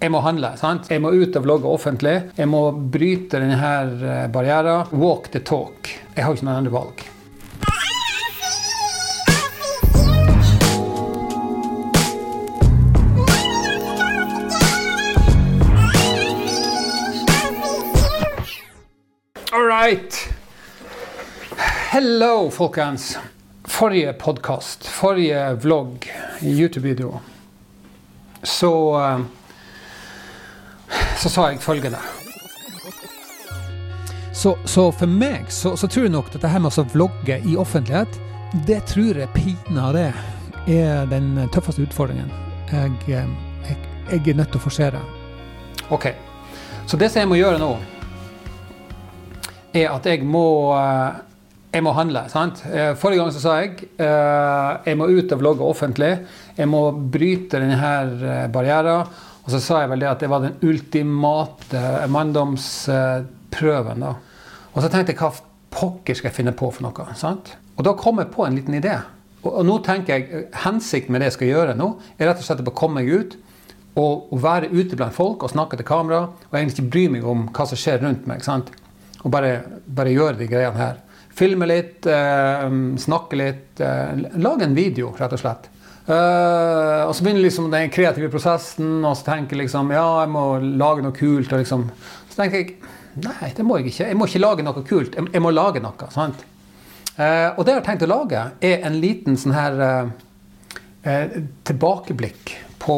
Jeg må handle. sant? Jeg må ut og vlogge offentlig. Jeg må bryte denne barrieren. Walk the talk. Jeg har ikke noe annet valg. All right. Hello, folkens. Forrige podkast, forrige vlogg, YouTube-video, så eh, Så sa jeg følgende. Så, så for meg så, så, tror jeg nok at dette her med å vlogge i offentlighet, det tror jeg pinadø er den tøffeste utfordringen jeg, jeg, jeg er nødt til å forsere. Ok, så det som jeg må gjøre nå er at jeg må, eh, jeg må handle. sant? Eh, forrige gang så sa jeg uh, jeg må ut og vlogge offentlig. Jeg må bryte denne barrieren. Og så sa jeg vel det at det var den ultimate manndomsprøven. da. Og så tenkte jeg hva pokker skal jeg finne på for noe? sant? Og da kom jeg på en liten idé. Og, og nå tenker jeg, Hensikten med det jeg skal gjøre nå, er rett og slett å komme meg ut og, og være ute blant folk og snakke til kamera. Og egentlig ikke bry meg om hva som skjer rundt meg. sant? Og bare, bare gjøre de greiene her. Filme litt, eh, snakke litt. Eh, lage en video, rett og slett. Uh, og så begynner liksom den kreative prosessen, og så tenker jeg liksom ja, jeg må lage noe kult. Og liksom, så tenker jeg nei, det må jeg ikke. Jeg må ikke lage noe kult. Jeg, jeg må lage noe. sant? Uh, og det jeg har tenkt å lage, er en liten sånn her uh, tilbakeblikk på,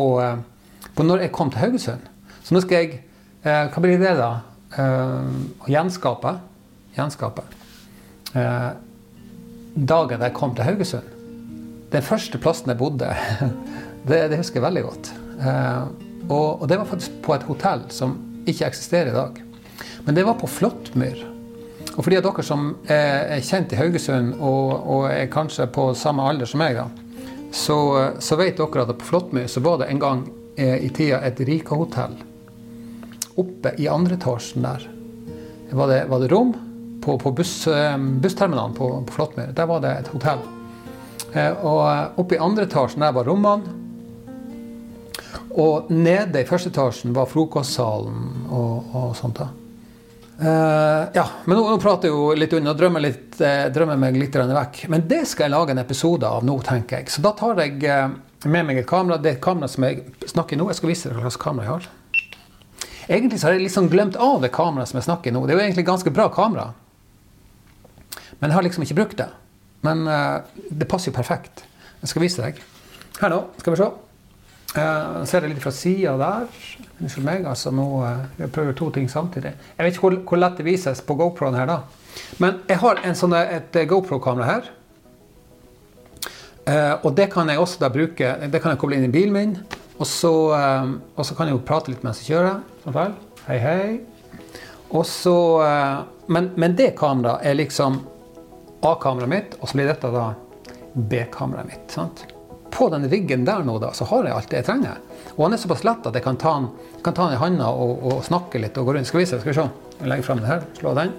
på når jeg kom til Haugesund. Så nå skal jeg Hva blir det, da? å gjenskape, gjenskape dagen jeg kom til Haugesund. Den første plassen jeg bodde, det, det husker jeg veldig godt. og, og, det var faktisk på et hotell som ikke eksisterer i dag. Men det var på Flåttmyr. Og for de av dere som er kjent i Haugesund og, og, er kanskje på samme alder som meg, da, så, så vet dere at på Flåttmyr så var det en gang eh, i tida et Rika-hotell oppe i andre etasjen der var det, var det rom på, på buss, bussterminalen på, på Flåttmyr. Der var det et hotell. Eh, og oppe i andre etasjen der var rommene. Og nede i første etasjen var frokostsalen og, og sånt. da. Uh, ja, men nå, nå, prater jeg jo litt unna og drømmer, litt, eh, drømmer meg litt vekk. Men det skal jeg lage en episode av nå, tenker jeg. Så da tar jeg eh, med meg et kamera. Det er et kamera som jeg snakker i nå. Jeg skal vise dere hva slags kamera jeg har. Egentlig så har jeg liksom glemt av det kameraet som jeg snakker i nå. Det er jo egentlig ganske bra kamera. Men jeg har liksom ikke brukt det. Men det passer jo perfekt. Jeg skal vise deg. Her nå, skal vi se. Uh, ser det litt fra sida der. Unnskyld meg. altså nå, uh, Jeg prøver to ting samtidig. Jeg vet ikke hvor, hvor lett det vises på GoPro-en her, da. Men jeg har sånn, et GoPro-kamera her. Og det kan jeg også da bruke Det kan jeg koble inn i bilen min. Og så, og så kan jeg jo prate litt mens jeg kjører. Sånn feil. hei, hei. Og så, men, men det kameraet er liksom A-kameraet mitt, og så blir dette da B-kameraet mitt. sant? på den riggen der nå, da, så har jeg alt det jeg trenger. Og han er såpass lett at jeg kan ta han, i handa og, og, snakke litt og gå rundt. Skal vi se, skal vi se. Jeg legger frem den her. Slå den.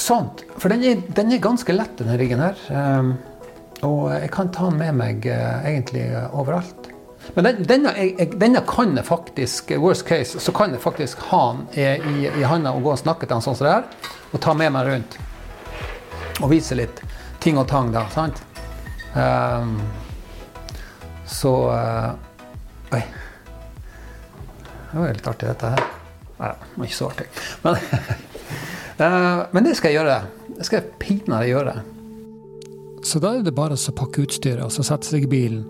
Sånt. For den er, den er ganske lett, denne riggen her. Um, og jeg kan ta den med meg uh, egentlig uh, overalt. Men den, denne, jeg, denne, kan jeg faktisk, worst case, så kan jeg faktisk ha den i, i, i handa og gå og snakke til han sånn som det er. Og ta med meg rundt. Og vise litt ting og tang, da. sant? Um, så uh, Oi. Det var litt artig, dette her. Nei, det var ikke så artig. Men, uh, men det skal jeg gjøre. Det skal jeg pinadø gjøre. Så da er det bare å pakke utstyret og så sette seg i bilen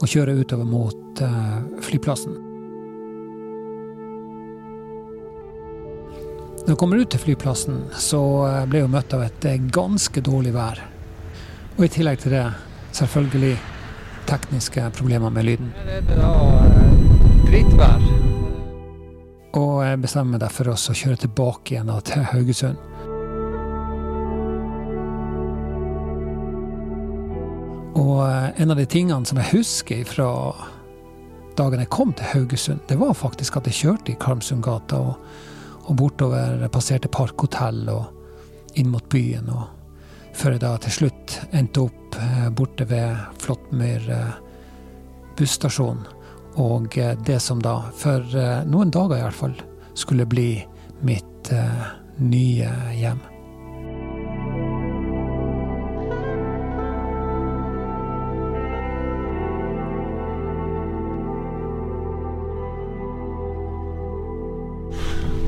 og kjøre utover mot uh, flyplassen. Når jeg kommer ut til flyplassen, så ble jeg møtt av et ganske dårlig vær. Og i tillegg til det selvfølgelig tekniske problemer med lyden. Det er eh, drittvær. Og jeg bestemmer meg derfor også å kjøre tilbake igjen til Haugesund. Og eh, en av de tingene som jeg husker fra dagen jeg kom til Haugesund, det var faktisk at jeg kjørte i Karmsundgata og, og bortover, passerte Parkhotell og inn mot byen. og før jeg da til slutt endte opp eh, borte ved Flåttmyr eh, busstasjon. Og eh, det som da, for noen dager i hvert fall, skulle bli mitt nye hjem.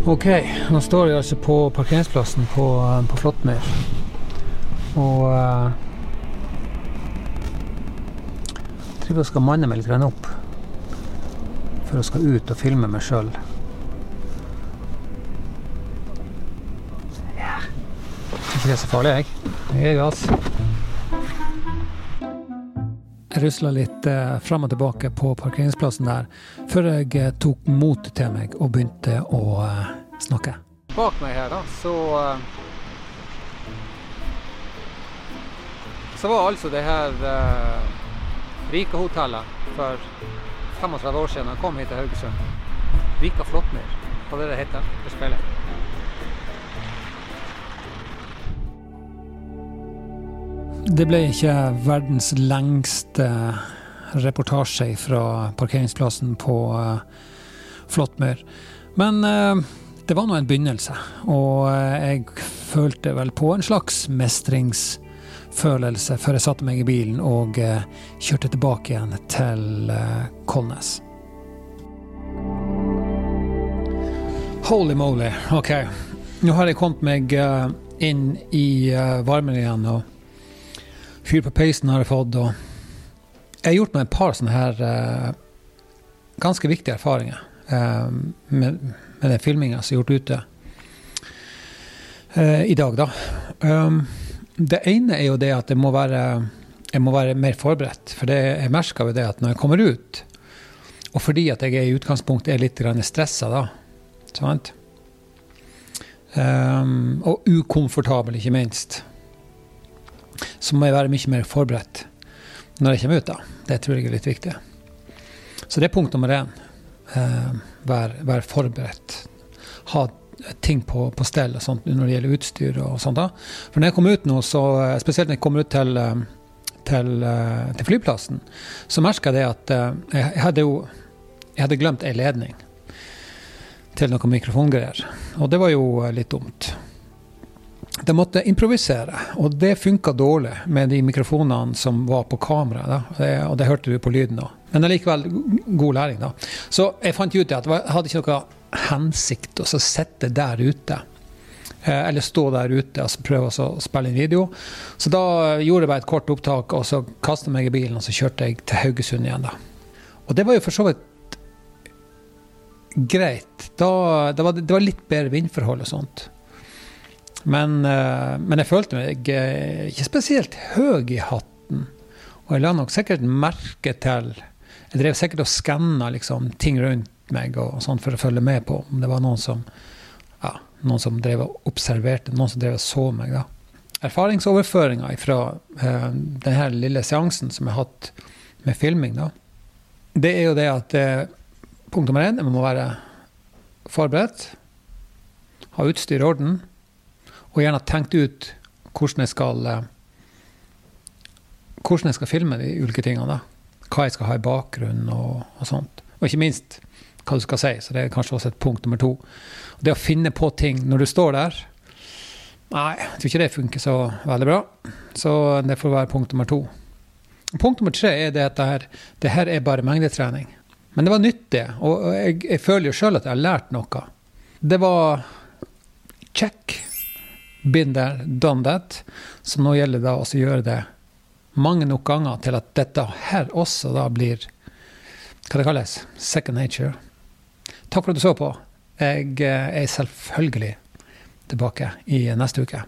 Ok, nå står jeg altså på parkeringsplassen på, på Flåttmyr. Og uh, tror jeg skal manne meg litt opp. For jeg skal ut og filme meg sjøl. Ja. Ikke det er så farlig, jeg. Jeg gir gass. Rusla litt eh, fram og tilbake på parkeringsplassen der, før jeg eh, tok mot til meg og begynte å eh, snakke. Bak meg her, da, så Så var altså det her eh, Rika hotellet for 35 år siden jeg kom hit til Haugesund. Vika Flåttmyr, hva det det heter? Det speilet. Det ble ikke verdens lengste reportasje fra parkeringsplassen på uh, Flåttmyr. Men uh, det var nå en begynnelse, og uh, jeg følte vel på en slags mestringsfølelse før jeg satte meg i bilen og kjørte tilbake igjen til Kolnes. Holy moly, OK. Nå har jeg kommet meg inn i varmen igjen. og Fyr på peisen har jeg fått. Og jeg har gjort meg et par sånne her uh, ganske viktige erfaringer uh, med, med den filminga som er gjort ute uh, i dag, da. Um, det ene er jo det at jeg må være, jeg må være mer forberedt. For det, jeg merka jo det at når jeg kommer ut, og fordi at jeg i utgangspunktet er litt stressa da, sant? Um, og ukomfortabel, ikke minst så må jeg være mye mer forberedt når jeg kommer ut. da. Det tror jeg er litt viktig. Så det er punkt nummer én. Eh, vær, vær, forberedt. Ha ting på, på stell og sånt når det gjelder utstyr. og sånt da. For når jeg kom ut nå, så, eh, spesielt når jeg kommer ut til, eh, til, eh, til flyplassen, så merka jeg det at jeg, hadde jo jeg hadde glemt ei ledning til noen mikrofongreier. Og det var jo litt dumt. De måtte improvisere, og det funka dårlig med de mikrofonene som var på kamera. Og det hørte du på lyden òg. Men allikevel god læring, da. Så jeg fant ut at jeg hadde ikke noe hensikt å sitte der ute. Eh, eller stå der ute og prøve å spille inn video. Så da gjorde jeg bare et kort opptak, og så kastet jeg meg i bilen og så kjørte jeg til Haugesund igjen. da. Og det var jo for så vidt greit. Da, det, var, det var litt bedre vindforhold og sånt. Men, eh, men, jeg følte meg eh, ikke spesielt høy i hatten. Og jeg la nok sikkert merke til Jeg drev sikkert og skanna liksom, ting rundt meg og sånn for å følge med på om det var noen som ja, noen som drev og observerte, noen som drev og så meg. da. Erfaringsoverføringa fra eh, denne lille seansen som jeg har hatt med filming, da, det er jo det at eh, punkt nummer én, jeg må være forberedt, ha utstyr i orden og gjerne tenkt ut hvordan jeg skal eh, hvordan jeg skal filme de ulike tingene. da. Hva jeg skal ha i bakgrunnen og, og, sånt. Og ikke minst hva du skal si. Så det er kanskje også et punkt nummer to. Det å finne på ting når du står der Nei, jeg tror ikke det funker så veldig bra. Så det får være punkt nummer to. Punkt nummer tre er det at det her, det her er bare mengdetrening. Men det var nyttig, og jeg, jeg føler jo sjøl at jeg har lært noe. Det var check been there, done that. Så nå gjelder det å gjøre det mange nok ganger til at dette her også da blir hva det kalles second nature. Takk for at du så på. Jeg eh, er selvfølgelig tilbake i neste uke.